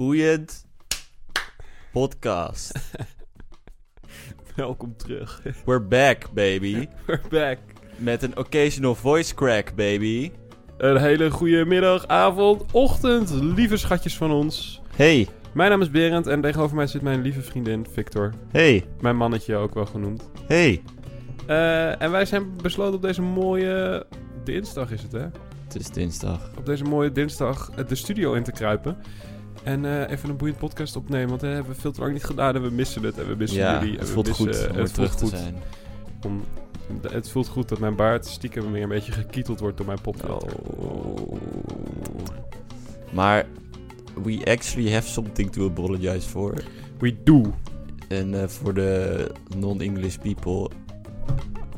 Boeiend podcast. Welkom terug. We're back, baby. We're back. Met een occasional voice crack, baby. Een hele goede middag, avond, ochtend, lieve schatjes van ons. Hey, Mijn naam is Berend en tegenover mij zit mijn lieve vriendin Victor. hey, Mijn mannetje ook wel genoemd. hey. Eh, en wij zijn besloten op deze mooie dinsdag is het hè? Het is dinsdag. Op deze mooie dinsdag eh, de studio in te kruipen. En eh, even een boeiend podcast opnemen, want dat hebben we veel te lang niet gedaan en we missen het. En we missen Ja, jullie. en het we voelt missen- goed om het voelt te goed zijn. om- het voelt goed dat mijn baard stiekem weer een beetje gekieteld wordt door mijn popfilter. Oh. Maar we actually have something to apologize for. We do. En eh, voor de non-English people...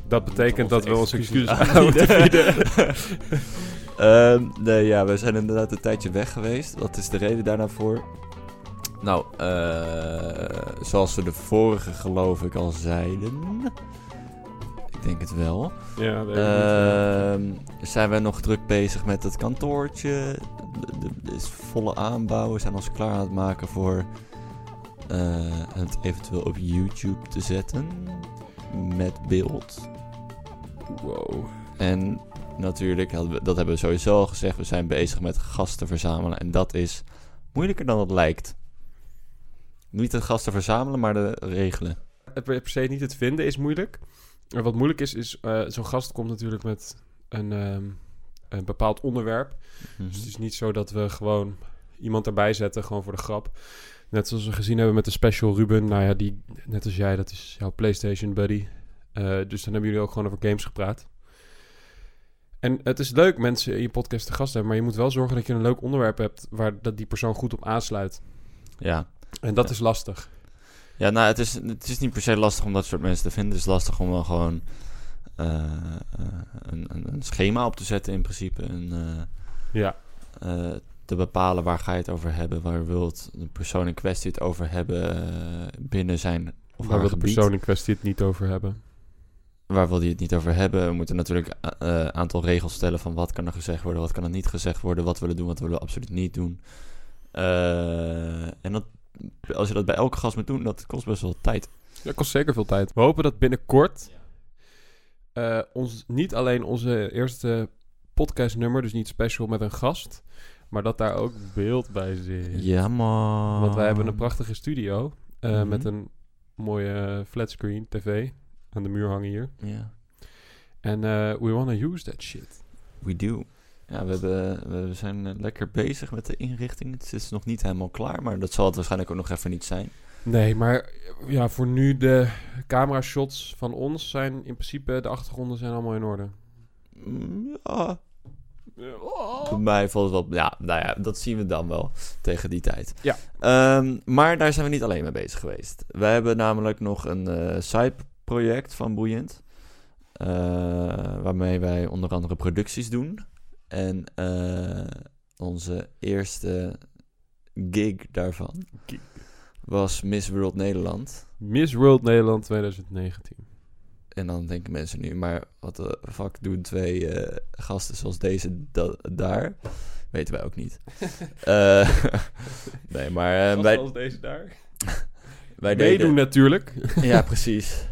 Dat betekent dat we onze excuses aanbieden. Ehm, nee, ja, we zijn inderdaad een tijdje weg geweest. Wat is de reden daarna voor? Nou, eh, zoals we de vorige geloof ik al zeiden. Ik denk het wel. ja, weet niet. Ehm, zijn we nog druk bezig met het kantoortje. De is volle aanbouw. We zijn ons klaar aan het maken voor eh, het eventueel op YouTube te zetten. Met beeld. Wow. En natuurlijk, dat hebben we sowieso al gezegd, we zijn bezig met gasten verzamelen. En dat is moeilijker dan het lijkt. Niet de gasten verzamelen, maar de regelen. Het per se niet het vinden is moeilijk. En wat moeilijk is, is eh, zo'n gast komt natuurlijk met een, ehm, een bepaald onderwerp. Mhm. Dus het is niet zo dat we gewoon iemand erbij zetten, gewoon voor de grap. Net zoals we gezien hebben met de special Ruben. Nou ja, die, net als jij, dat is jouw PlayStation buddy. Eh, dus dan hebben jullie ook gewoon over games gepraat. En het is leuk mensen in je podcast te gast hebben, maar je moet wel zorgen dat je een leuk onderwerp hebt waar dat die persoon goed op aansluit. Ja. En dat Ja. is lastig. Ja, nou, het is, het is niet per se lastig om dat soort mensen te vinden. Het is lastig om wel gewoon eh, eh, een, een, een schema op te zetten in principe. En eh, Ja. te bepalen waar ga je het over hebben. Waar wilt de persoon in kwestie het over hebben binnen zijn of Waar wil de persoon in kwestie het niet over hebben? Waar wil hij het niet over hebben? We moeten natuurlijk een aantal regels stellen van wat kan er gezegd worden, wat kan er niet gezegd worden, wat willen we doen, wat willen we absoluut niet doen. Eh, en dat, als je dat bij elke gast moet doen, dat kost best wel tijd. Dat kost zeker veel tijd. We hopen dat binnenkort eh, ons, niet alleen onze eerste podcastnummer, dus niet special met een gast, maar dat daar ook beeld bij zit. Ja, man. Want wij hebben een prachtige studio eh, Mhm. met een mooie flatscreen tv aan de muur hangen hier. Ja, En eh, we wanna use that shit. we do. Ja, we, hebben, we zijn eh, lekker bezig met de inrichting. Het is nog niet helemaal klaar, maar dat zal het waarschijnlijk ook nog even niet zijn. Nee, maar ja, voor nu de camera shots van ons zijn in principe, de achtergronden zijn allemaal in orde. Mm, Ja, Voor mij valt het wel... Ja, nou ja, dat zien we dan wel tegen die tijd. Ja. Ehm, maar daar zijn we niet alleen mee bezig geweest. Wij hebben namelijk nog een eh side-project van Boeiend. eh, waarmee wij onder andere producties doen. En eh, onze eerste gig daarvan Gig. was Miss World Nederland. Miss World Nederland 2019. En dan denken mensen nu, maar wat de fuck doen twee eh, gasten zoals deze da- daar? Weten wij ook niet. Nee, maar wij, Zoals deze daar. wij Meedoen natuurlijk. Ja, precies.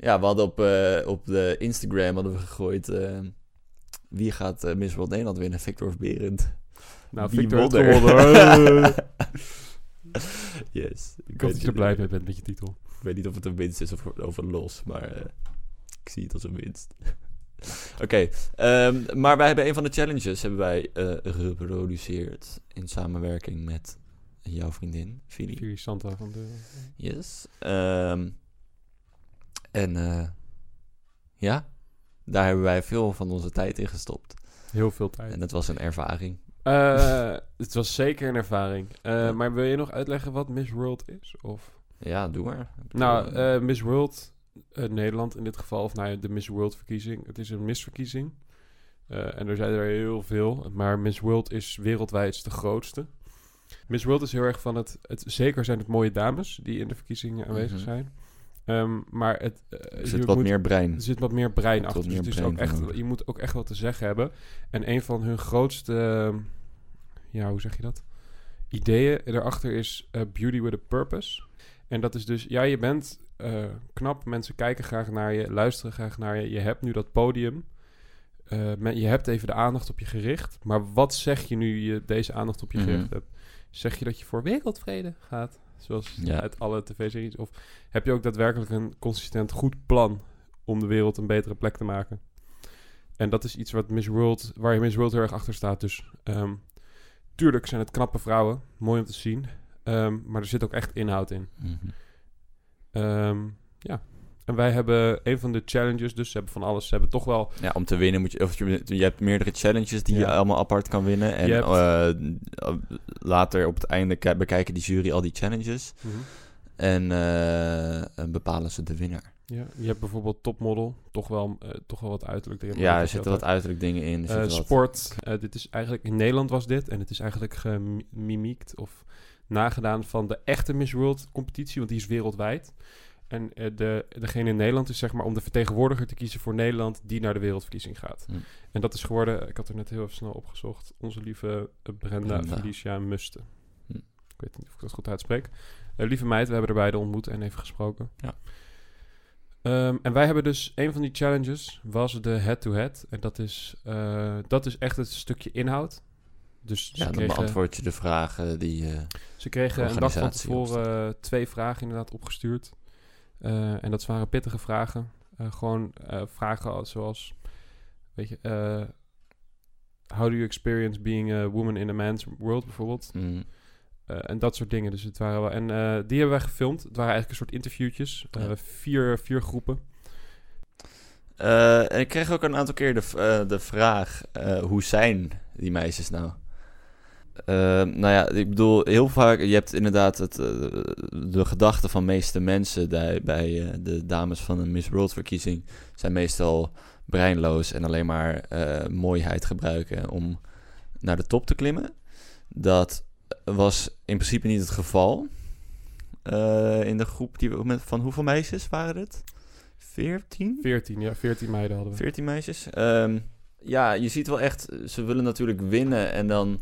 Ja, we hadden op, eh, op de Instagram hadden we gegooid... eh, wie gaat eh, Miss World Nederland winnen? Victor of Berend? Nou, Wie Victor heeft won gewonnen. yes. Ik hoop dat je er blij mee bent met je titel. Ik weet niet of het een winst is of, of een los, maar ik zie het als een winst. Oké, ehm, maar wij hebben een van de challenges hebben wij geproduceerd in samenwerking met jouw vriendin, Fili. Vier Santa van de... Yes. Ehm, en eh, ja, daar hebben wij veel van onze tijd in gestopt. Heel veel tijd. En het was een ervaring. Eh, het was zeker een ervaring. Eh, Ja. Maar wil je nog uitleggen wat Miss World is? Of... Ja, doe maar. Nou, eh, Miss World, Nederland in dit geval, of nou ja, de Miss World verkiezing. Het is een misverkiezing. Eh, en er zijn er heel veel. Maar Miss World is wereldwijd de grootste. Miss World is heel erg van het, het... Zeker zijn het mooie dames die in de verkiezingen aanwezig Mhm. zijn. Ehm, maar het... eh, er zit wat moet- meer brein. Er zit wat meer brein Wat achter. Dus meer het is brein ook echt, je moet ook echt wat te zeggen hebben. En een van hun grootste... ehm, Ja, hoe zeg je dat? ideeën erachter is eh, Beauty with a Purpose. En dat is dus, ja, je bent eh, knap, mensen kijken graag naar je, luisteren graag naar je. Je hebt nu dat podium. Men- je hebt even de aandacht op je gericht. Maar wat zeg je nu je deze aandacht op je Mhm. gericht hebt? Zeg je dat je voor wereldvrede gaat? Zoals Ja. uit alle tv-series? Of heb je ook daadwerkelijk een consistent goed plan om de wereld een betere plek te maken? En dat is iets wat Miss World, waar je Miss World heel erg achter staat. Dus ehm, tuurlijk zijn het knappe vrouwen, mooi om te zien. Ehm, maar er zit ook echt inhoud in. Mhm. Ehm, ja. En wij hebben een van de challenges, dus ze hebben van alles. Ze hebben toch wel Ja, om te winnen moet je... Of je, je hebt meerdere challenges die je allemaal apart kan winnen. En hebt- eh, later op het einde ki- bekijken die jury al die challenges. En eh, en bepalen ze de winnaar. Ja, je hebt bijvoorbeeld topmodel, toch wel, eh, toch wel wat uiterlijk maar Ja, er zitten wat uiterlijk dingen in. Sport, dit is eigenlijk in Nederland was dit en het is eigenlijk gemimiekt of nagedaan van de echte Miss World competitie, want die is wereldwijd. En eh, de, degene in Nederland is zeg maar om de vertegenwoordiger te kiezen voor Nederland die naar de wereldverkiezing gaat. Hm. En dat is geworden, ik had er net heel even snel opgezocht, onze lieve eh, Brenda, Brenda. Felicia Musten. Hm. Ik weet niet of ik dat goed uitspreek. Eh, lieve meid, we hebben er beide ontmoet en even gesproken. Ja. Ehm, en wij hebben dus een van die challenges was de head-to-head. En dat is, dat is echt het stukje inhoud. Dus ze Ja, dan kregen, beantwoord je de vragen die... eh, ze kregen een dag van tevoren twee vragen inderdaad opgestuurd. Eh, en dat waren pittige vragen. Eh, gewoon eh, vragen als- zoals, weet je, how do you experience being a woman in a man's world bijvoorbeeld? mm, en dat soort dingen. Dus het waren wel. En die hebben wij gefilmd. Het waren eigenlijk een soort interviewtjes. Ja. vier, vier groepen. En ik kreeg ook een aantal keer de, de vraag: hoe zijn die meisjes nou? Eh, nou ja, ik bedoel, heel vaak, je hebt inderdaad het, eh, de gedachte van meeste mensen bij, bij eh, de dames van een Miss World verkiezing zijn meestal breinloos en alleen maar eh, mooiheid gebruiken om naar de top te klimmen. Dat was in principe niet het geval. In de groep die we met, van hoeveel meisjes waren het? 14? Veertien, ja, veertien meiden hadden we. 14 meisjes. Ehm, ja, je ziet wel echt, ze willen natuurlijk winnen. En dan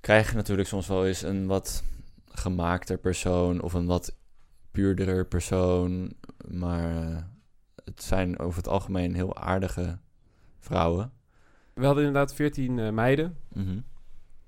krijg je natuurlijk soms wel eens een wat gemaakter persoon of een wat puurder persoon. Maar eh, het zijn over het algemeen heel aardige vrouwen. We hadden inderdaad veertien eh, meiden. Mhm.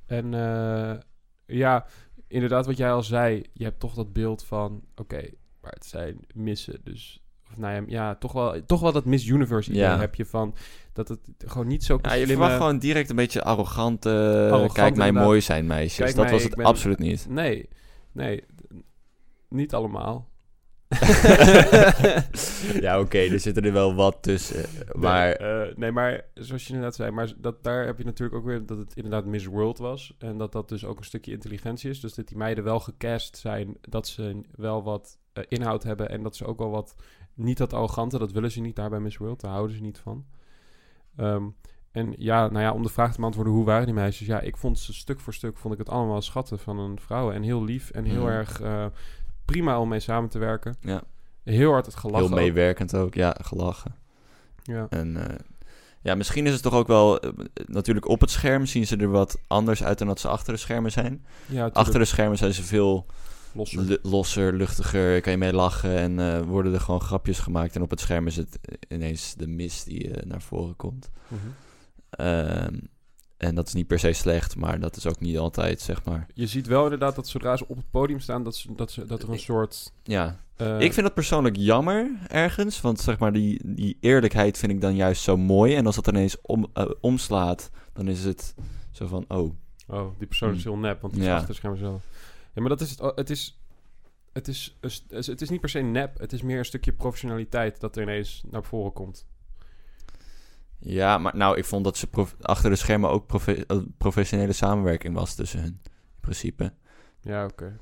En eh, ja, inderdaad wat jij al zei. Je hebt toch dat beeld van... Oké, maar het zijn missen. Dus... Of nou ja, ja, toch wel, toch wel dat Miss Universe idee Ja. heb je van... Dat het gewoon niet zo Ja, je slimme- verwacht gewoon direct een beetje arrogante, Arrogant, kijk mij inderdaad. mooi zijn meisjes. Kijk dat mij, was het ben- absoluut niet. Nee, nee. Niet allemaal. ja, oké, er zitten er wel wat tussen. Maar Nee, eh, nee, maar zoals je inderdaad zei, maar dat, daar heb je natuurlijk ook weer dat het inderdaad Miss World was. En dat dat dus ook een stukje intelligentie is. Dus dat die meiden wel gecast zijn, dat ze wel wat eh, inhoud hebben. En dat ze ook wel wat, niet dat arrogante, dat willen ze niet daar bij Miss World. Daar houden ze niet van. Ehm, en ja, nou ja, om de vraag te beantwoorden, hoe waren die meisjes? Ja, ik vond ze stuk voor stuk, vond ik het allemaal schatten van een vrouw. En heel lief en heel Mhm. erg eh, prima om mee samen te werken. ja, Heel hard het gelachen. heel meewerkend ook. Ja, gelachen. Ja. En eh, ja, misschien is het toch ook wel... eh, natuurlijk op het scherm zien ze er wat anders uit dan dat ze achter de schermen zijn. Ja, Achter de schermen zijn ze veel losser. losser, luchtiger, kan je mee lachen en eh, worden er gewoon grapjes gemaakt. En op het scherm is het ineens de mist die eh, naar voren komt. Mhm. Ehm, en dat is niet per se slecht, maar dat is ook niet altijd, zeg maar. Je ziet wel inderdaad dat zodra ze op het podium staan, dat, ze, dat, ze, dat er een soort... Ja, eh, ik vind dat persoonlijk jammer ergens, want zeg maar die, die eerlijkheid vind ik dan juist zo mooi. En als dat ineens om, eh, omslaat, dan is het zo van, oh, Oh, die persoon is Hmm. heel nep, want die is Ja. achter zelf. Ja, maar dat is het... Het is, het, is, het is niet per se nep. Het is meer een stukje professionaliteit dat er ineens naar voren komt. Ja, maar nou, ik vond dat ze achter de schermen ook profe- eh, professionele samenwerking was tussen hun. In principe. Ja, oké.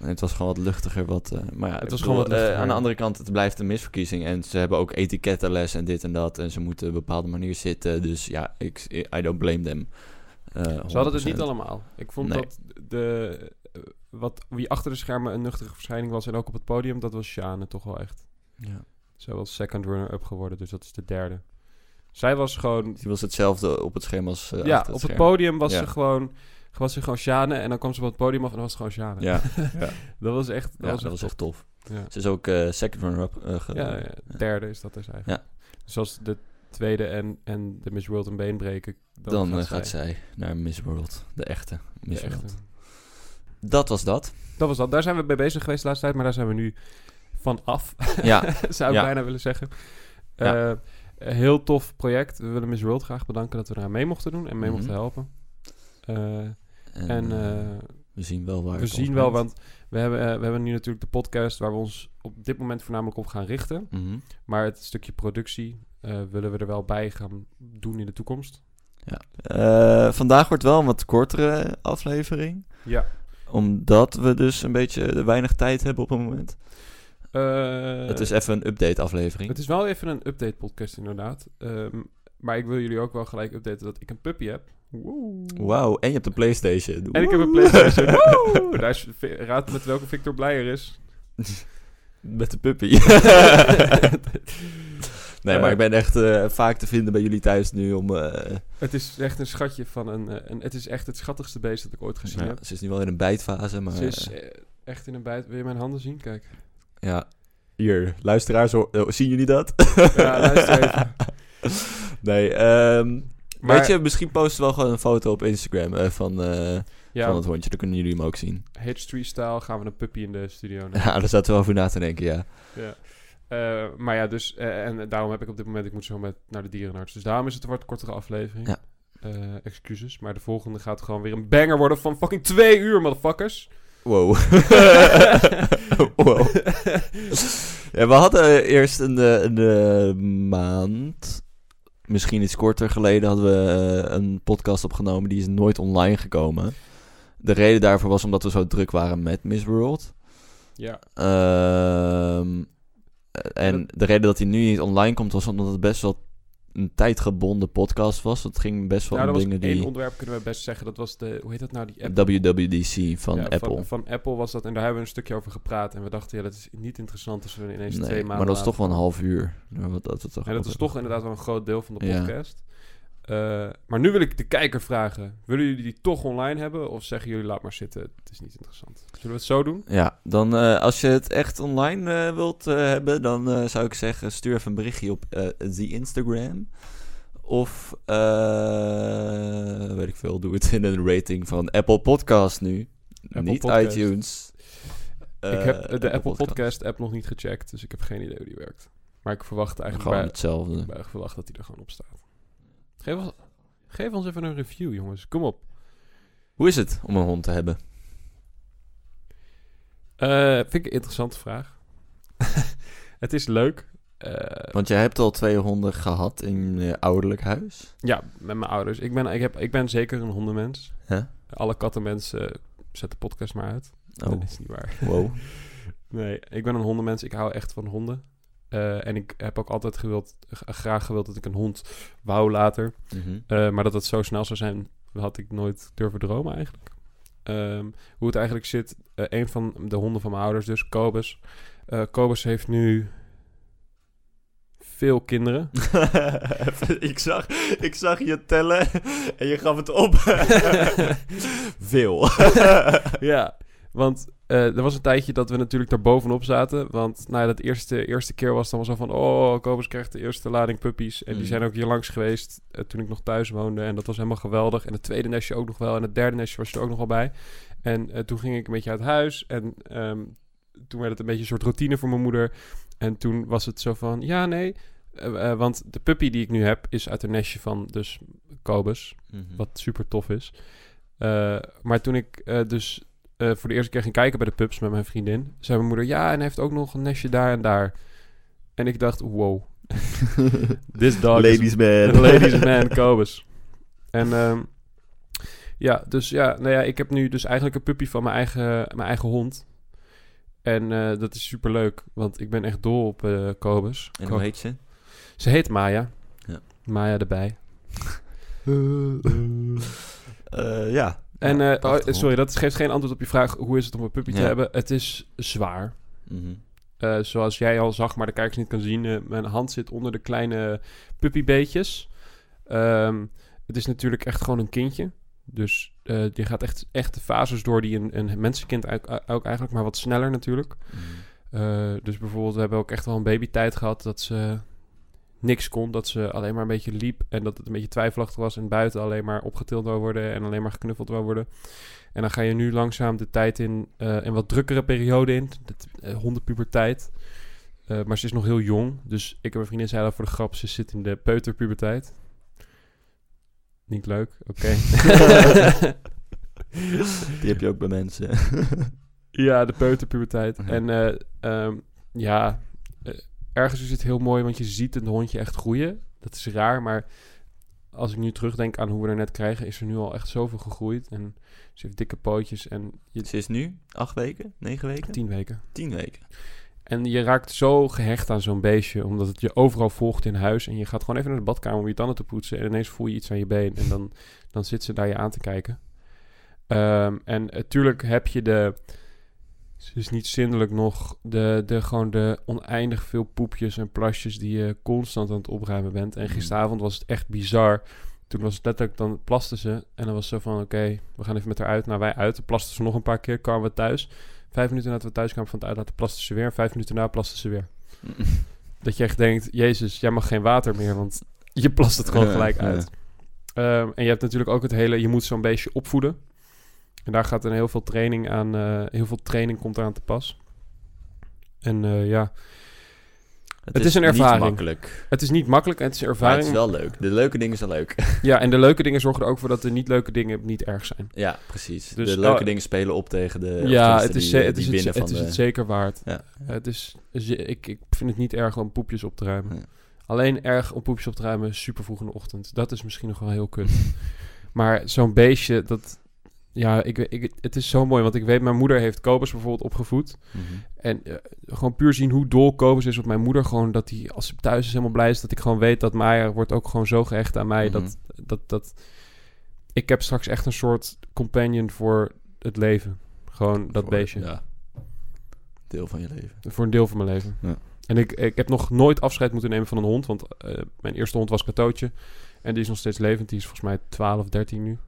Het was gewoon wat luchtiger. Wat, eh, maar ja, Het was bedoel, gewoon wat eh, aan de andere kant, het blijft een misverkiezing. En ze hebben ook etikettenles en dit en dat. En ze moeten op een bepaalde manier zitten. Dus ja, ik, I don't blame them. Ze hadden het niet 100%. allemaal. Ik vond Nee. dat de... eh, Wat, wie achter de schermen een nuchtere verschijning was en ook op het podium, dat was Sjane toch wel echt. Ja. Zij was second runner-up geworden, dus dat is de derde. Zij was gewoon Die was hetzelfde op het scherm als eh, ja, achter op het scherm. podium was Ja. ze gewoon... was ze gewoon Sjane. En dan kwam ze op het podium af en dan was het gewoon Sjane. Ja, ja. Dat was echt, dat ja, was dat echt was echt tof. Ja. Ze is ook eh, second runner-up eh, ge- Ja, ja, derde is dat dus eigenlijk. Ja. Dus als de tweede en, en de Miss World een been breken, dan, Dan, gaat, gaat zij. zij naar Miss World. De echte Miss De World. echte. Dat was dat. Dat was dat. Daar zijn we mee bezig geweest de laatste tijd, maar daar zijn we nu van af, Ja, zou ik Ja. bijna willen zeggen. Ja. Een heel tof project. We willen Miss World graag bedanken dat we daar mee mochten doen en mee Mhm. mochten helpen. Eh, en, en eh, we zien wel waar we zien wel, want we hebben, we hebben nu natuurlijk de podcast waar we ons op dit moment voornamelijk op gaan richten. Mhm. Maar het stukje productie willen we er wel bij gaan doen in de toekomst. Eh, vandaag wordt wel een wat kortere aflevering. Ja. Omdat we dus een beetje weinig tijd hebben op het moment. Eh, het is even een update aflevering. Het is wel even een update podcast inderdaad. Ehm, maar ik wil jullie ook wel gelijk updaten dat ik een puppy heb. Wauw, en je hebt een Playstation. En ik heb een! Playstation. Woe. Daar is, raad met welke Victor blijer is. Met de puppy. nee, Eh, maar ik ben echt eh, vaak te vinden bij jullie thuis nu om... eh, Het is echt een schatje van een, eh, een... Het is echt het schattigste beest dat ik ooit gezien ja, heb. ze is nu wel in een bijtfase, maar... Ze is eh, eh, echt in een bijt. Wil je mijn handen zien? Kijk. ja, hier, luisteraars, hoor- oh, zien jullie dat? Ja, luister even. nee, ehm, Maar- weet je, misschien posten we wel gewoon een foto op Instagram eh, van, eh, Ja, van het hondje. Dan kunnen jullie hem ook zien. H3-style gaan we een puppy in de studio nemen. Ja, daar zaten we over na te denken, ja. Ja. Eh, maar ja, dus, eh, en daarom heb ik op dit moment, ik moet zo met naar de dierenarts. Dus daarom is het een wat kortere aflevering. Ja. Eh, excuses, maar de volgende gaat gewoon weer een banger worden van fucking twee uur, motherfuckers. Wow. wow. Ja, we hadden eerst een, een eh, maand, misschien iets korter geleden, hadden we een podcast opgenomen. Die is nooit online gekomen. De reden daarvoor was omdat we zo druk waren met Miss World. Ja, Ehm, en de reden dat hij nu niet online komt was omdat het best wel een tijdgebonden podcast was. Het ging best wel nou, om dat dingen één die... onderwerp, kunnen we best zeggen. Dat was de, hoe heet dat nou, die app? WWDC van Ja, Apple. Van, van Apple was dat, en daar hebben we een stukje over gepraat. En we dachten, ja, dat is niet interessant als we ineens twee nee, maanden maar dat is toch wel een half uur. Dat, toch dat is toch inderdaad wel een groot deel van de Ja. Eh, maar nu wil ik de kijker vragen. Willen jullie die toch online hebben? Of zeggen jullie, laat maar zitten, het is niet interessant. Zullen we het zo doen? Ja, dan eh, als je het echt online eh, wilt eh, hebben, dan eh, zou ik zeggen stuur even een berichtje op eh the Instagram. Of, eh, weet ik veel, doe het in een rating van Apple Podcast nu. Apple Niet Podcast. iTunes. ik heb de Apple Podcast app nog niet gecheckt, dus ik heb geen idee hoe die werkt. Maar ik verwacht eigenlijk Gewoon bij, hetzelfde. bij verwacht dat die er gewoon op staat. Geef ons, geef ons even een review, jongens. Kom op. Hoe is het om een hond te hebben? Eh, vind ik een interessante vraag. het is leuk. Eh, Want jij hebt al twee honden gehad in je ouderlijk huis. ja, met mijn ouders. Ik ben, ik, heb, ik ben zeker een hondenmens. Alle kattenmensen zet de podcast maar uit. Oh, Dat is niet waar. wow. Nee, ik ben een hondenmens. Ik hou echt van honden. Eh, en ik heb ook altijd gewild, graag gewild dat ik een hond wou later. Mhm. Eh, maar dat het zo snel zou zijn, had ik nooit durven dromen eigenlijk. Ehm, hoe het eigenlijk zit, eh, een van de honden van mijn ouders dus, Kobus. Kobus heeft nu veel kinderen. ik, zag, ik zag je tellen en je gaf het op. Veel. ja, want eh, er was een tijdje dat we natuurlijk daar bovenop zaten. Want nou ja, dat eerste, eerste keer was dan wel zo van... Oh, Kobus krijgt de eerste lading puppies. En die Mm. zijn ook hier langs geweest eh, toen ik nog thuis woonde. En dat was helemaal geweldig. En het tweede nestje ook nog wel. En het derde nestje was er ook nog wel bij. En eh, toen ging ik een beetje uit huis. En ehm, toen werd het een beetje een soort routine voor mijn moeder. En toen was het zo van... Ja, nee... want de puppy die ik nu heb is uit een nestje van dus Kobus. Mhm. Wat super tof is. Maar toen ik dus eh, voor de eerste keer ging kijken bij de pubs met mijn vriendin, zei mijn moeder: Ja, en hij heeft ook nog een nestje daar en daar. En ik dacht: Wow, this dog Ladies man. ladies man, Kobus. En ehm, ja, dus ja, nou ja, ik heb nu dus eigenlijk een puppy van mijn eigen, mijn eigen hond. En eh, dat is super leuk, want ik ben echt dol op eh Kobus. En hoe heet ze? Ze heet Maya. Ja. Maya erbij. Eh, ja. En Ja, eh, oh, sorry, dat geeft geen antwoord op je vraag. Hoe is het om een puppy te hebben? Het is zwaar. Mhm. Eh, zoals jij al zag, maar de kijkers niet kan zien. eh, mijn hand zit onder de kleine puppybeetjes. Ehm, het is natuurlijk echt gewoon een kindje. Dus je gaat echt, echt de fases door die een, een mensenkind ook, eigenlijk, maar wat sneller natuurlijk. Mm. Eh, dus bijvoorbeeld, we hebben ook echt wel een babytijd gehad dat ze niks kon. Dat ze alleen maar een beetje liep en dat het een beetje twijfelachtig was. En buiten alleen maar opgetild wou worden en alleen maar geknuffeld wou worden. En dan ga je nu langzaam de tijd in, eh, een wat drukkere periode in. De uh, hondenpuberteit. Uh, maar ze is nog heel jong. Dus ik heb een vriendin, zei dat voor de grap, ze zit in de peuterpuberteit. Niet leuk, oké. Die heb je ook bij mensen. ja, de peuterpuberteit. En um, ja, ergens is het heel mooi, want je ziet een hondje echt groeien. Dat is raar, maar als ik nu terugdenk aan hoe we er net krijgen, is er nu al echt zoveel gegroeid. En ze heeft dikke pootjes. En je... Ze is nu acht weken, negen weken? Tien weken. Tien weken. En je raakt zo gehecht aan zo'n beestje, omdat het je overal volgt in huis. En je gaat gewoon even naar de badkamer om je tanden te poetsen. En ineens voel je iets aan je been. En dan, dan zit ze daar je aan te kijken. Um, en natuurlijk heb je de het is niet zindelijk nog de, de, gewoon de oneindig veel poepjes en plasjes die je constant aan het opruimen bent. En mhm. gisteravond was het echt bizar. Toen was het letterlijk, dan plasten ze. En dan was zo van, oké, we gaan even met haar uit. Nou, wij uit. Dan plasten ze nog een paar keer, kwamen we thuis. Vijf minuten nadat we thuis kwamen van het uitlaten, plasten ze weer. Vijf minuten na plasten ze weer. dat je echt denkt, jezus, jij mag geen water meer, want je plast het gewoon gelijk uit. Um, en je hebt natuurlijk ook het hele, je moet zo'n beestje opvoeden. En daar gaat een heel veel training aan, uh, heel veel training komt eraan te pas. En uh, ja, het, het is, een ervaring. Niet makkelijk. Het is niet makkelijk en het is een ervaring. Maar het is wel leuk. De leuke dingen zijn leuk. ja, en de leuke dingen zorgen er ook voor dat de niet leuke dingen niet erg zijn. Ja, precies. Dus, de leuke oh, dingen spelen op tegen de. Ja, het is, die, het, is het, het, is het zeker waard. Ja. Het is, ik, ik vind het niet erg om poepjes op te ruimen. Ja. Alleen erg om poepjes op te ruimen super vroeg in de ochtend. Dat is misschien nog wel heel kut. maar zo'n beestje, dat, ja, ik, ik, het is zo mooi, want ik weet, mijn moeder heeft Kobus bijvoorbeeld opgevoed. Mhm. En uh, gewoon puur zien hoe dol Kobus is op mijn moeder. Gewoon dat hij, als ze thuis is, helemaal blij is. Dat ik gewoon weet dat Maya wordt ook gewoon zo gehecht aan mij. dat, mhm. dat, dat, ik heb straks echt een soort companion voor het leven. Gewoon dat beestje. Ja. Deel van je leven. Voor een deel van mijn leven. Ja. En ik, ik heb nog nooit afscheid moeten nemen van een hond. Want uh, mijn eerste hond was Katootje. En die is nog steeds levend. Die is volgens mij 12, 13 nu.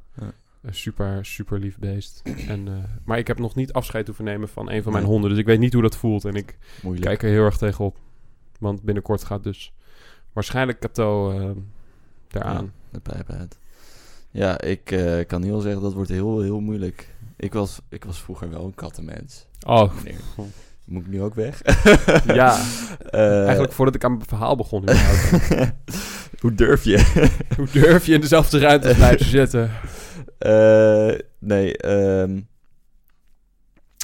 Een super, super lief beest. en, uh, maar ik heb nog niet afscheid hoeven nemen van een van mijn honden. Dus ik weet niet hoe dat voelt. En ik Moeilijk. kijk er heel erg tegenop. Want binnenkort gaat dus waarschijnlijk Kato uh, daaraan. Ja, de pijp uit. Ja, ik uh, kan wel zeggen dat wordt heel, heel moeilijk. Ik was, ik was vroeger wel een kattenmens. Oh. Moet ik nu ook weg? ja. Eigenlijk voordat ik aan mijn verhaal begon. Hoe durf je? Hoe durf je in dezelfde ruimte te blijven zitten? Uh, nee, um,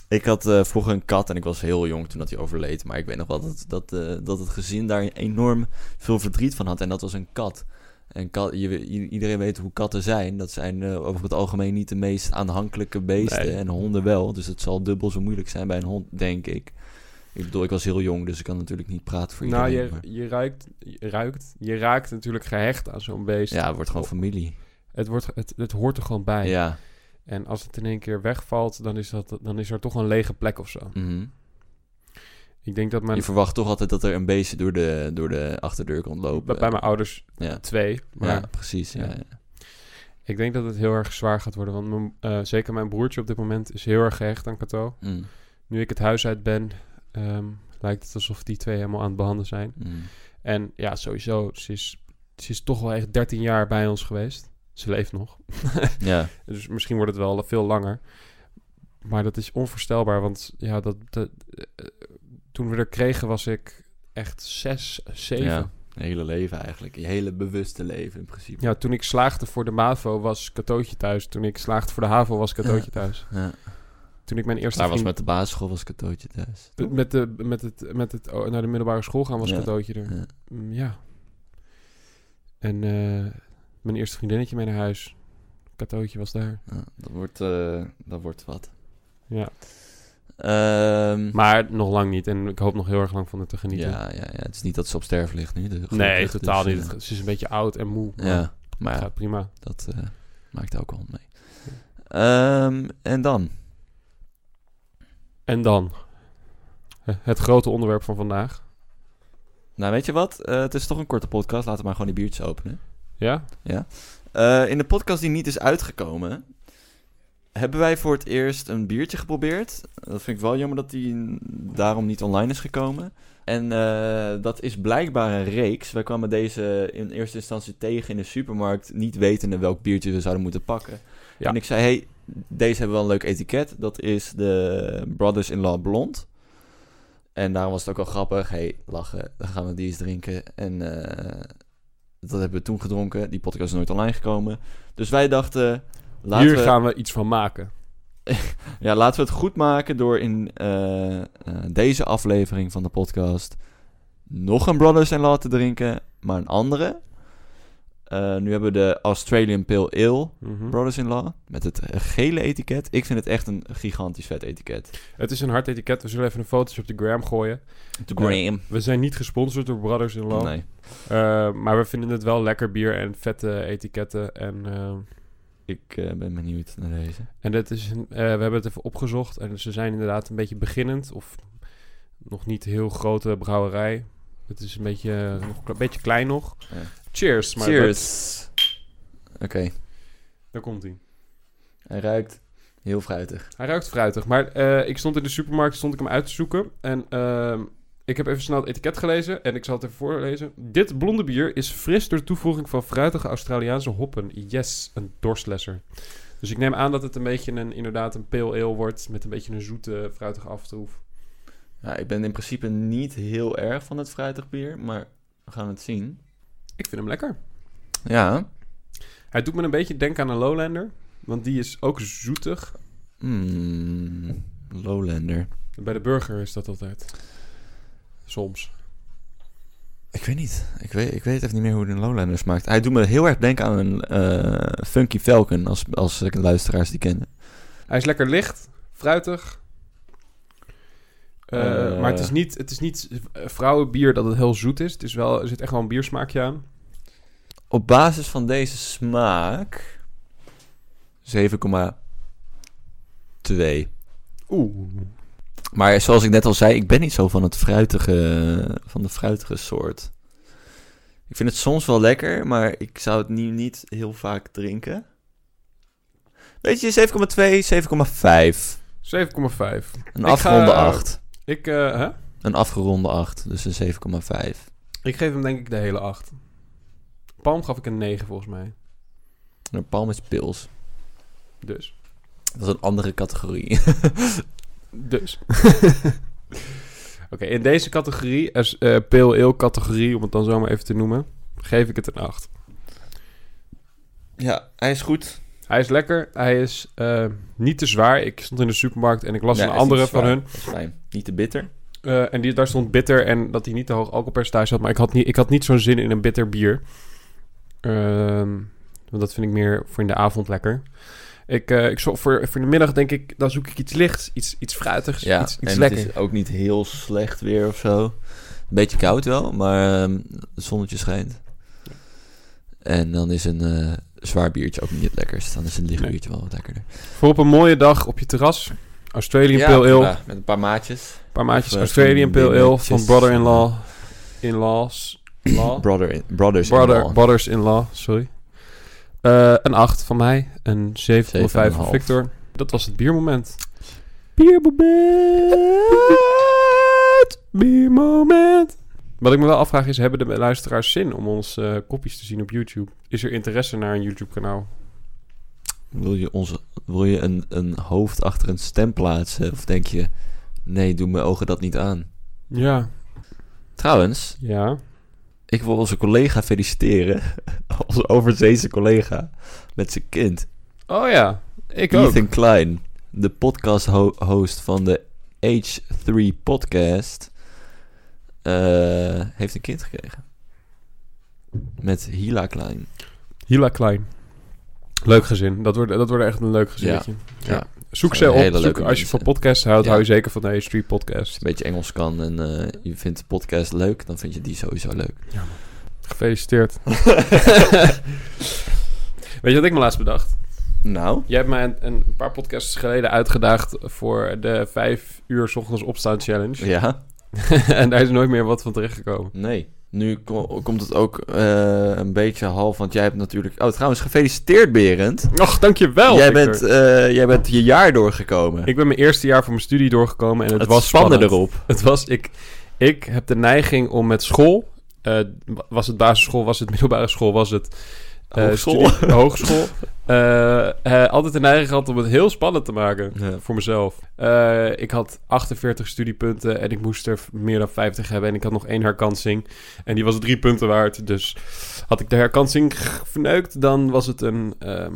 ik had uh, vroeger een kat en ik was heel jong toen dat hij overleed. Maar ik weet nog wel dat, dat, uh, dat het gezin daar enorm veel verdriet van had. En dat was een kat. En kat, je, iedereen weet hoe katten zijn. Dat zijn over het algemeen niet de meest aanhankelijke beesten. En honden wel. Dus het zal dubbel zo moeilijk zijn bij een hond, denk ik. Ik bedoel, ik was heel jong, dus ik kan natuurlijk niet praten voor nou, iedereen. Nou, je, je, ruikt, je ruikt, je raakt natuurlijk gehecht aan zo'n beest. Ja, het wordt gewoon familie. Het, wordt, het, het hoort er gewoon bij. Ja. En als het in één keer wegvalt, dan is, dat, dan is er toch een lege plek of zo. Mm Ik denk dat mijn... Je verwacht toch altijd dat er een beestje door de, door de achterdeur komt lopen. Bij, mijn ouders ja. twee. Maar, ja, precies. Ja. ja. Ik denk dat het heel erg zwaar gaat worden. Want mijn, uh, zeker mijn broertje op dit moment is heel erg gehecht aan Kato. Mm. Nu ik het huis uit ben, um, lijkt het alsof die twee helemaal aan het behandelen zijn. Mm. En ja, sowieso, ze is, ze is toch wel echt 13 jaar bij ons geweest. Ze leeft nog. ja. Dus misschien wordt het wel veel langer. Maar dat is onvoorstelbaar, want ja, dat, dat uh, toen we er kregen was ik echt zes, zeven. Ja, hele leven eigenlijk. Je hele bewuste leven in principe. Ja, toen ik slaagde voor de MAVO was Katootje thuis. Toen ik slaagde voor de HAVO was Katootje thuis. Ja. Toen ik mijn eerste Daar was met de basisschool was Katootje thuis. Met, de, met het, met het oh, naar de middelbare school gaan was ja. Katootje er. Ja. Mm, ja. En uh, mijn eerste vriendinnetje mee naar huis. Katootje was daar. Ja, dat, wordt, uh, dat wordt wat. Ja. Um, maar nog lang niet. En ik hoop nog heel erg lang van het te genieten. Ja, ja, ja. het is niet dat ze op sterven ligt nu. nee, totaal dus, niet. Uh, ze is een beetje oud en moe. Maar ja, maar gaat prima. Dat uh, maakt ook wel mee. Um, en dan? En dan? Het grote onderwerp van vandaag. Nou, weet je wat? het is toch een korte podcast. Laten we maar gewoon die biertjes openen. Ja? Ja. Uh, in de podcast die niet is uitgekomen, hebben wij voor het eerst een biertje geprobeerd. Dat vind ik wel jammer dat die daarom niet online is gekomen. En eh, dat is blijkbaar een reeks. Wij kwamen deze in eerste instantie tegen in de supermarkt, niet wetende welk biertje we zouden moeten pakken. Ja. En ik zei, hey, deze hebben wel een leuk etiket. Dat is de Brothers-in-Law Blond. En daarom was het ook wel grappig. hey, lachen, dan gaan we die eens drinken. En eh, dat hebben we toen gedronken. Die podcast is nooit online gekomen. Dus wij dachten, laten Hier we... gaan we iets van maken. Ja, laten we het goed maken door in eh, eh, deze aflevering van de podcast nog een Brothers in Law te drinken, maar een andere. Eh, nu hebben we de Australian Pale Ale Mhm. Brothers in Law met het gele etiket. Ik vind het echt een gigantisch vet etiket. Het is een hard etiket. We zullen even een fotootje op de gram gooien. De Graham. We zijn niet gesponsord door Brothers in Law. Nee, Eh, maar we vinden het wel lekker bier en vette etiketten. En, eh, ik eh, ben benieuwd naar deze. en dat is een, eh, we hebben het even opgezocht. En ze zijn inderdaad een beetje beginnend. Of nog niet heel grote brouwerij. Het is een beetje, nog een beetje klein nog. Ja. Cheers. Maar Cheers! Oké, daar komt hij. hij ruikt heel fruitig. Hij ruikt fruitig. Maar eh, ik stond in de supermarkt, stond ik hem uit te zoeken. En ehm, ik heb even snel het etiket gelezen. En ik zal het even voorlezen. Dit blonde bier is fris door toevoeging van fruitige Australiaanse hoppen. Yes, een dorstlesser. Dus ik neem aan dat het een beetje een, inderdaad een pale ale wordt. Met een beetje een zoete, fruitige aftroef. Ja, ik ben in principe niet heel erg van het fruitig bier, maar we gaan het zien. Ik vind hem lekker. Ja, Hij doet me een beetje denken aan een Lowlander. Want die is ook zoetig. Mm, Lowlander. Bij de burger is dat altijd. Soms. Ik weet niet. Ik weet, ik weet even niet meer hoe een Lowlander smaakt. Hij doet me heel erg denken aan een eh, Funky Falcon, als, als luisteraars die kennen. Hij is lekker licht, fruitig. Eh, Eh. maar het is niet, het is niet eh, vrouwenbier dat het heel zoet is. Het is wel, er zit echt wel een biersmaakje aan. Op basis van deze smaak 7,2. Oeh. Maar zoals ik net al zei, ik ben niet zo van het fruitige, van de fruitige soort. Ik vind het soms wel lekker, maar ik zou het niet, niet heel vaak drinken. Weet je, 7,2, 7,5. 7,5. Een ga- 8. Ik, eh, hè? Een afgeronde 8, dus een 7,5. ik geef hem denk ik de hele 8. Palm gaf ik een 9 volgens mij. Een palm is pils. Dus. Dat is een andere categorie. Dus. Oké, in deze categorie, als eh pale ale categorie, om het dan zo maar even te noemen, geef ik het een 8. ja, hij is goed. Hij is lekker. Hij is eh, niet te zwaar. Ik stond in de supermarkt en ik las een andere van hun. Dat is fijn. Niet te bitter. Eh, en die, daar stond bitter en dat hij niet te hoog alcoholpercentage had. Maar ik had niet, ik had niet zo'n zin in een bitter bier. Ehm, want dat vind ik meer voor in de avond lekker. Ik, eh, ik zo, voor, voor de middag denk ik, dan zoek ik iets lichts, iets, iets fruitigs, Ja, iets, iets en lekker. het is ook niet heel slecht weer of zo. Een beetje koud wel, maar ehm, het zonnetje schijnt. En dan is een zwaar biertje ook niet het lekkerst. Dan is een licht biertje wel wat lekkerder. Voor op een mooie dag op je terras. Australian Ja, Pale Ale. prima. met een paar maatjes. Een paar maatjes Of, eh, Australian Pale Ale van brother-in-law. In-laws. Law. Brother in, brothers in Brother, law. Brothers-in-law, sorry. Eh, een 8 van mij. Een 7,5 van 7,5. Victor. Dat was het biermoment. Biermoment! Biermoment. Wat ik me wel afvraag is, hebben de luisteraars zin om ons eh kopjes te zien op YouTube? Is er interesse naar een YouTube-kanaal? Wil je, onze, wil je een, een hoofd achter een stem plaatsen? Of denk je, nee, doe mijn ogen dat niet aan? Ja. Trouwens, Ja. ik wil onze collega feliciteren. onze overzeese collega. Met zijn kind. Oh ja, ik ook. Ethan Klein, de podcast-host van de H3 podcast, heeft een kind gekregen. Met Hila Klein. Hila Klein. Leuk gezin. Dat wordt, dat wordt echt een leuk gezinnetje. Ja. ja. Zoek ze op. Zoek, als je mensen. van podcasts houdt, Ja. hou je zeker van de H3 podcast. Als je een beetje Engels kan en eh, je vindt de podcast leuk, dan vind je die sowieso leuk. Gefeliciteerd. Weet je wat ik me laatst bedacht? Nou, Jij hebt mij een, een paar podcasts geleden uitgedaagd voor de vijf uur 's ochtends opstaan challenge. ja, en daar is nooit meer wat van terechtgekomen. nee. Nu ko- komt het ook eh, een beetje half, want jij hebt natuurlijk... Oh, trouwens, gefeliciteerd Berend. Och, dankjewel. jij, Victor. bent, eh, jij bent je jaar doorgekomen. Ik ben mijn eerste jaar van mijn studie doorgekomen en het, het was spannend. erop. Het was, ik, ik heb de neiging om met school, eh, was het basisschool, was het middelbare school, was het Hogeschool. studie- hogeschool, eh, eh, altijd de neiging gehad om het heel spannend te maken Ja. voor mezelf. Eh, ik had 48 studiepunten en ik moest er meer dan 50 hebben en ik had nog één herkansing en die was drie punten waard. Dus had ik de herkansing verneukt, dan was het een... ehm,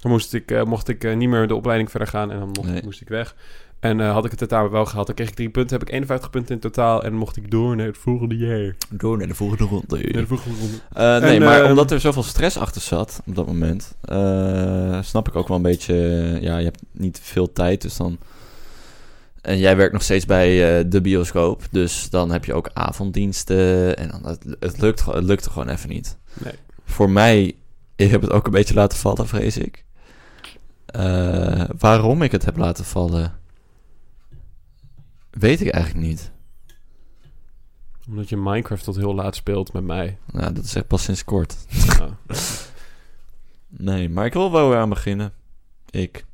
dan moest ik, eh, mocht ik eh, niet meer de opleiding verder gaan en dan mocht, Nee. moest ik weg. En eh, had ik het tentamen wel gehad, dan kreeg ik drie punten. Heb ik 51 punten in totaal en mocht ik door naar het volgende jaar. Door naar de volgende ronde. Naar de volgende ronde. Eh, nee, En, maar ehm, omdat er zoveel stress achter zat op dat moment, eh, snap ik ook wel een beetje. ja, je hebt niet veel tijd, dus dan. En jij werkt nog steeds bij de bioscoop, dus dan heb je ook avonddiensten. En dan, het, het, lukt, het lukte gewoon even niet. Nee. Voor mij, ik heb het ook een beetje laten vallen, vrees ik. Waarom ik het heb laten vallen, weet ik eigenlijk niet. Omdat je Minecraft tot heel laat speelt met mij. Nou, dat is echt pas sinds kort. Nou, Nee, maar ik wil wel weer aan beginnen. Ik.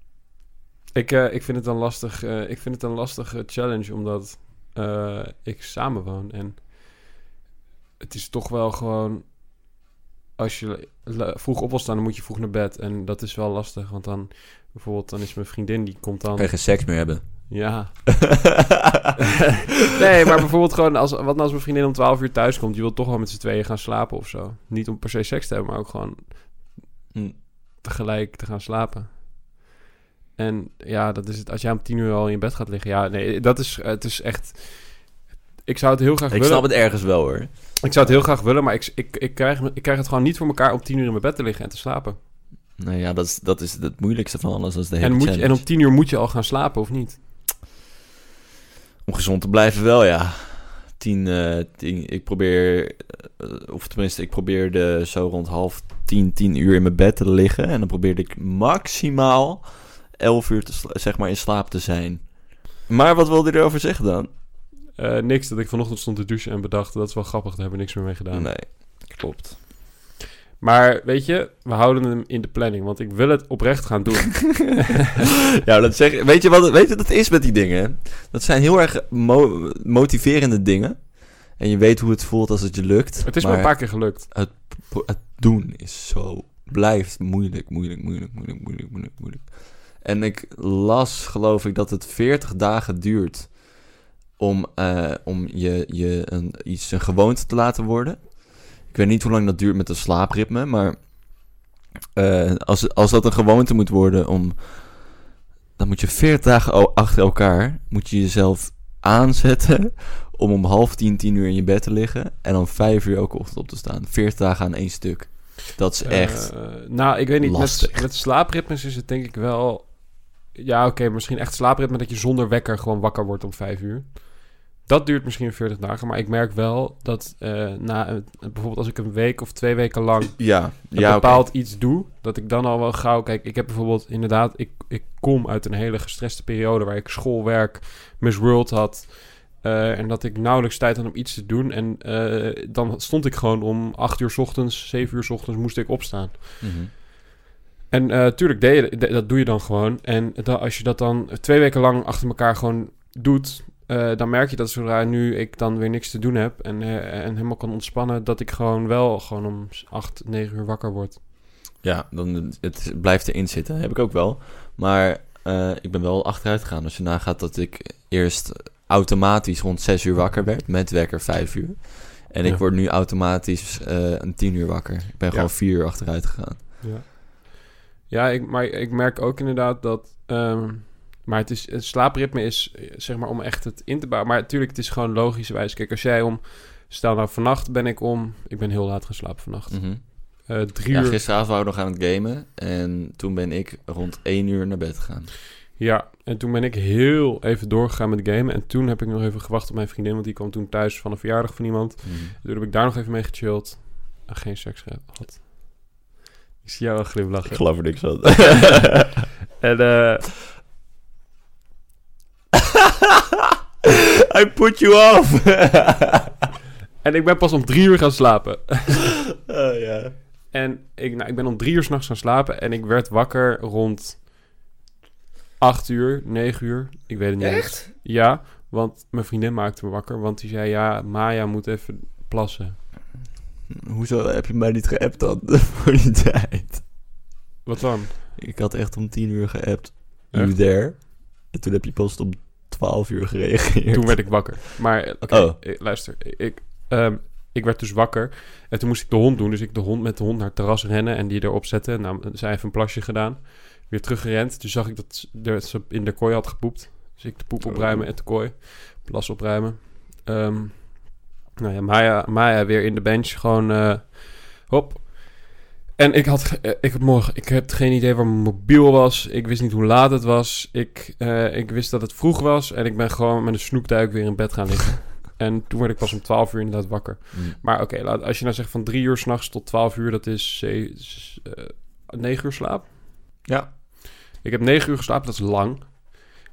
ik, eh, ik vind het een lastig, eh, ik vind het een lastige challenge, omdat eh, ik samenwoon. En het is toch wel gewoon... Als je vroeg op wil staan, dan moet je vroeg naar bed. En dat is wel lastig, want dan... Bijvoorbeeld, dan is mijn vriendin, die komt dan... Kan je geen seks meer hebben? Ja, nee, maar bijvoorbeeld gewoon als, wat nou als mijn vriendin om 12 uur thuis komt, je wilt toch wel met z'n tweeën gaan slapen of zo. Niet om per se seks te hebben, maar ook gewoon Hm. tegelijk te gaan slapen. En ja, dat is het. Als jij om 10 uur al in je bed gaat liggen, ja, nee, dat is, het is echt. Ik zou het heel graag Ik willen. snap het ergens wel hoor. Ik zou het heel graag willen, maar ik, ik, ik, krijg, ik krijg het gewoon niet voor elkaar om 10 uur in mijn bed te liggen en te slapen. Nee, ja, dat is, dat is het moeilijkste van alles. Is de hele En, moet je, en om 10 uur moet je al gaan slapen, of niet? Om gezond te blijven wel, ja. Tien, eh, tien ik probeer, eh, of tenminste, ik probeerde zo rond half tien, tien uur in mijn bed te liggen. En dan probeerde ik maximaal elf uur te zeg maar in slaap te zijn. Maar wat wilde je erover zeggen dan? Eh, niks, dat ik vanochtend stond te douchen en bedacht, dat is wel grappig, daar hebben we niks meer mee gedaan. Nee, klopt. Maar weet je, we houden hem in de planning, want ik wil het oprecht gaan doen. ja, dat zeg, weet je wat weet je, wat het is met die dingen? Dat zijn heel erg mo- motiverende dingen. En je weet hoe het voelt als het je lukt. het is me een paar keer gelukt. het doen is zo... Blijft moeilijk, moeilijk, moeilijk, moeilijk, moeilijk, moeilijk, moeilijk. En ik las, geloof ik, dat het 40 dagen duurt... om, eh, om je, je een, iets een gewoonte te laten worden. Ik weet niet hoe lang dat duurt met een slaapritme, maar... eh, als, als dat een gewoonte moet worden om... Dan moet je 40 dagen achter elkaar... moet je jezelf aanzetten om om half tien, tien uur in je bed te liggen. En dan vijf uur elke ochtend op te staan. 40 dagen aan één stuk. Dat is echt... Eh, nou, ik weet niet. Lastig. met slaapritmes is het denk ik wel... Ja, oké, misschien echt slaapritme dat je zonder wekker gewoon wakker wordt om vijf uur. Dat duurt misschien 40 dagen, maar ik merk wel dat eh, na bijvoorbeeld als ik een week of twee weken lang ja, ja bepaald iets doe, dat ik dan al wel gauw... Kijk, ik heb bijvoorbeeld inderdaad... Ik, ik kom uit een hele gestreste periode waar ik school, werk, Miss World had... eh, en dat ik nauwelijks tijd had om iets te doen. En eh, dan stond ik gewoon om acht uur 's ochtends, zeven uur 's ochtends moest ik opstaan. Mhm. En eh tuurlijk, deed je, de- dat doe je dan gewoon. En da- als je dat dan twee weken lang achter elkaar gewoon doet... eh, dan merk je dat zodra nu ik dan weer niks te doen heb... En, eh, en helemaal kan ontspannen... dat ik gewoon wel gewoon om acht, negen uur wakker word. Ja, dan, het blijft erin zitten. Heb ik ook wel. Maar eh, ik ben wel achteruit gegaan. Als je nagaat dat ik eerst automatisch rond 6 uur wakker werd. Met wekker 5 uur. En ik word nu automatisch eh, een 10 uur wakker. Ik ben Ja. gewoon 4 uur achteruit gegaan. Ja, ja ik, maar ik merk ook inderdaad dat... ehm, maar het, is, het slaapritme is, zeg maar, om echt het in te bouwen. Maar natuurlijk, het is gewoon logischerwijs. Kijk, als jij om... Stel nou, vannacht ben ik om... Ik ben heel laat gaan slapen vannacht. Mhm. Eh, drie Ja, uur... gisteravond waren we nog aan het gamen. En toen ben ik rond 1 uur naar bed gegaan. Ja, en toen ben ik heel even doorgegaan met gamen. En toen heb ik nog even gewacht op mijn vriendin, want die kwam toen thuis van een verjaardag van iemand. Mhm. Toen heb ik daar nog even mee gechilled. En geen seks gehad. Ik zie jou wel glimlachen. geloof er niks van. En eh, I put you off. En ik ben pas om drie uur gaan slapen. Oh ja. En ik, nou, ik ben om drie uur s'nachts gaan slapen. En ik werd wakker rond acht uur, negen uur. Ik weet het niet. eens. Echt? Ja, want mijn vriendin maakte me wakker. Want die zei, ja, Maya moet even plassen. Hoezo heb je mij niet geappt dan? Voor die tijd. Wat dan? Ik had echt om 10 uur geappt. Echt? You there? En toen heb je pas om 12 uur gereageerd. Toen werd ik wakker. Maar eh, oké, Oh. eh, luister. Ik, ehm, ik werd dus wakker. En toen moest ik de hond doen. Dus ik de hond met de hond naar het terras rennen en die erop zetten. Nou, zij heeft een plasje gedaan. Weer teruggerend. Toen zag ik dat ze- in de kooi had gepoept. Dus ik de poep opruimen en de kooi. Plas opruimen. Ehm, nou ja, Maya, Maya weer in de bench. Gewoon, eh, hop. En ik had, eh, ik had morgen, ik heb geen idee waar mijn mobiel was. Ik wist niet hoe laat het was. Ik, eh, ik wist dat het vroeg was. En ik ben gewoon met een snoekduik weer in bed gaan liggen. en toen werd ik pas om 12 uur inderdaad wakker. Mm. Maar oké, laat als je nou zegt van 3 uur s'nachts tot 12 uur, dat is ze- s- eh, 9 uur slaap. Ja. Ik heb 9 uur geslapen, dat is lang.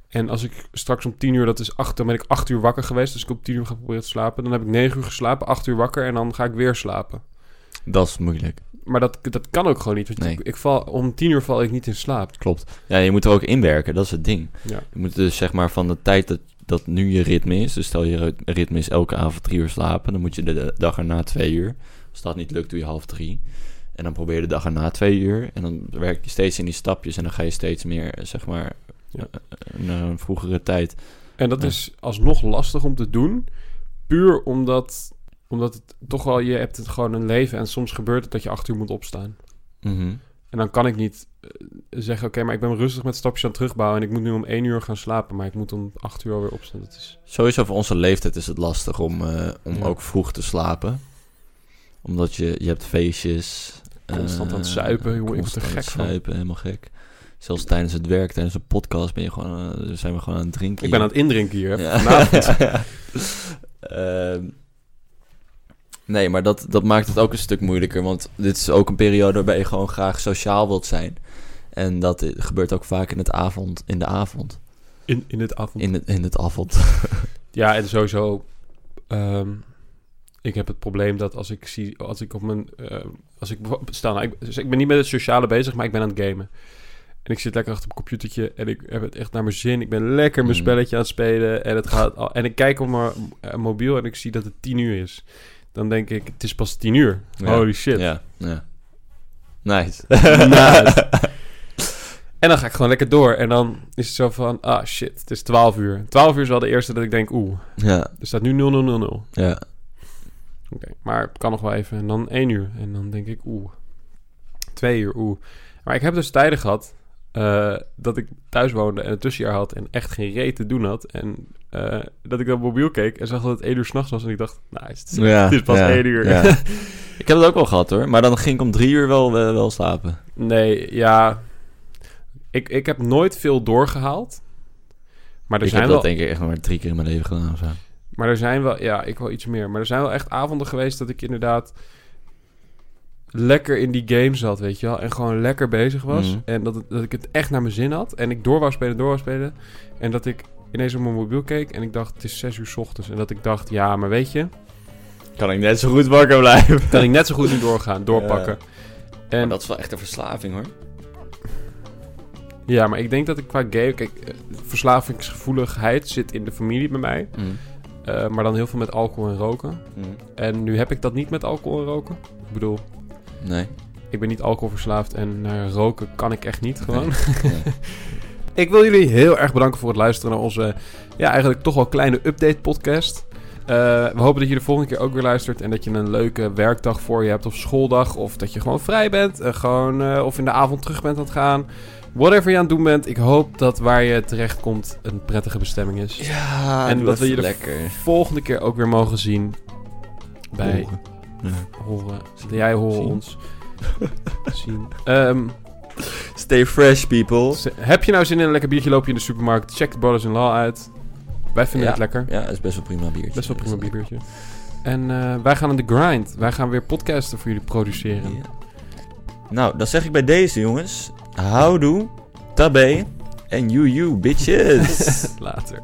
En als ik straks om 10 uur, dat is 8, dan ben ik 8 uur wakker geweest. Dus ik op 10 uur ga proberen te slapen. Dan heb ik 9 uur geslapen, 8 uur wakker en dan ga ik weer slapen. Dat is moeilijk. Maar dat, dat kan ook gewoon niet. Want Nee. ik, ik val, om 10 uur val ik niet in slaap. Klopt. Ja, je moet er ook inwerken. Dat is het ding. Ja. Je moet dus zeg maar van de tijd dat, dat nu je ritme is. Dus stel je rit- ritme is elke avond drie uur slapen. Dan moet je de, dag erna twee uur. Als dat niet lukt, doe je half drie. En dan probeer je de dag erna twee uur. En dan werk je steeds in die stapjes. En dan ga je steeds meer, zeg maar, Ja. eh, naar een vroegere tijd. En dat Ja. is alsnog lastig om te doen. Puur omdat, omdat het toch wel, je hebt het gewoon een leven. En soms gebeurt het dat je 8 uur moet opstaan. Mhm. En dan kan ik niet eh, zeggen, oké, maar ik ben rustig met stapjes aan het terugbouwen. En ik moet nu om 1 uur gaan slapen. Maar ik moet om 8 uur alweer opstaan. Dat is... Sowieso voor onze leeftijd is het lastig om, eh, om Ja. ook vroeg te slapen. Omdat je, je hebt feestjes. Constant aan het eh, zuipen, jongen, ik het gek van. zuipen, helemaal gek. Zelfs tijdens het werk, tijdens een podcast ben je gewoon, eh, zijn we gewoon aan het drinken. Ik ben aan het indrinken hier. hè, Ja. Vanavond. Ehm, nee, maar dat, dat maakt het ook een stuk moeilijker. Want dit is ook een periode waarbij je gewoon graag sociaal wilt zijn. En dat gebeurt ook vaak in, het avond, in de avond. In, in het avond. In het, in het avond. Ja, en sowieso. ehm, ik heb het probleem dat als ik zie, als ik op mijn, eh, als ik stel, nou, ik, dus ik ben niet met het sociale bezig, maar ik ben aan het gamen. En ik zit lekker achter mijn computertje en ik heb het echt naar mijn zin. Ik ben lekker mijn Mm. spelletje aan het spelen en het gaat en ik kijk op mijn eh, mobiel en ik zie dat het tien uur is. Dan denk ik, het is pas tien uur. Ja. Holy shit. Ja, ja. Nice. Nice. En dan ga ik gewoon lekker door. En dan is het zo van, ah shit, het is 12 uur. 12 uur is wel de eerste dat ik denk, oeh, ja, er staat nu 0000. ja. Oké, maar het kan nog wel even. En dan één uur. En dan denk ik, oeh. Twee uur, oeh. Maar ik heb dus tijden gehad eh, dat ik thuis woonde en een tussenjaar had en echt geen reet te doen had. En eh, dat ik op mobiel keek en zag dat het één uur s'nachts was. En ik dacht, nice, het is, ja het is pas ja, uur. ja. ik heb het ook wel gehad hoor. Maar dan ging ik om drie uur wel, wel, wel slapen. nee, ja. Ik, ik heb nooit veel doorgehaald. Maar er, ik zijn heb wel, dat denk ik echt maar drie keer in mijn leven gedaan. of Zo. maar er zijn wel... Ja, ik wel iets meer. Maar er zijn wel echt avonden geweest dat ik inderdaad... lekker in die game zat, weet je wel. En gewoon lekker bezig was. Mhm. En dat, dat ik het echt naar mijn zin had. En ik door wou spelen, door wou spelen. En dat ik ineens op mijn mobiel keek. En ik dacht, het is zes uur 's ochtends. En dat ik dacht, ja, maar weet je... Kan ik net zo goed wakker blijven. Kan ik net zo goed nu doorgaan, doorpakken. En dat is wel echt een verslaving hoor. ja, maar ik denk dat ik qua game... Kijk, eh, verslavingsgevoeligheid zit in de familie bij mij. Mm. Eh, maar dan heel veel met alcohol en roken. Mm. En nu heb ik dat niet met alcohol en roken. Ik bedoel, Nee. ik ben niet alcoholverslaafd en naar roken kan ik echt niet gewoon. Nee. Ik wil jullie heel erg bedanken voor het luisteren naar onze, ja, eigenlijk toch wel kleine update podcast. Eh, we hopen dat je de volgende keer ook weer luistert en dat je een leuke werkdag voor je hebt of schooldag of dat je gewoon vrij bent, eh, gewoon, eh, of in de avond terug bent aan het gaan. Whatever je aan het doen bent, ik hoop dat waar je terecht komt een prettige bestemming is. Ja, En dat we je de lekker. Volgende keer ook weer mogen zien bij. Horen. Jij horen ons zien. Ehm, Stay fresh, people. heb je nou zin in een lekker biertje? Loop je in de supermarkt? Check de Brothers in Law uit. Wij vinden Ja. het lekker. Ja, het is best wel prima biertje. Best wel prima biertje. En eh, wij gaan aan de grind. Wij gaan weer podcasten voor jullie produceren. Ja. Nou, dan zeg ik bij deze jongens. Houdoe, tabé en you you bitches. Later.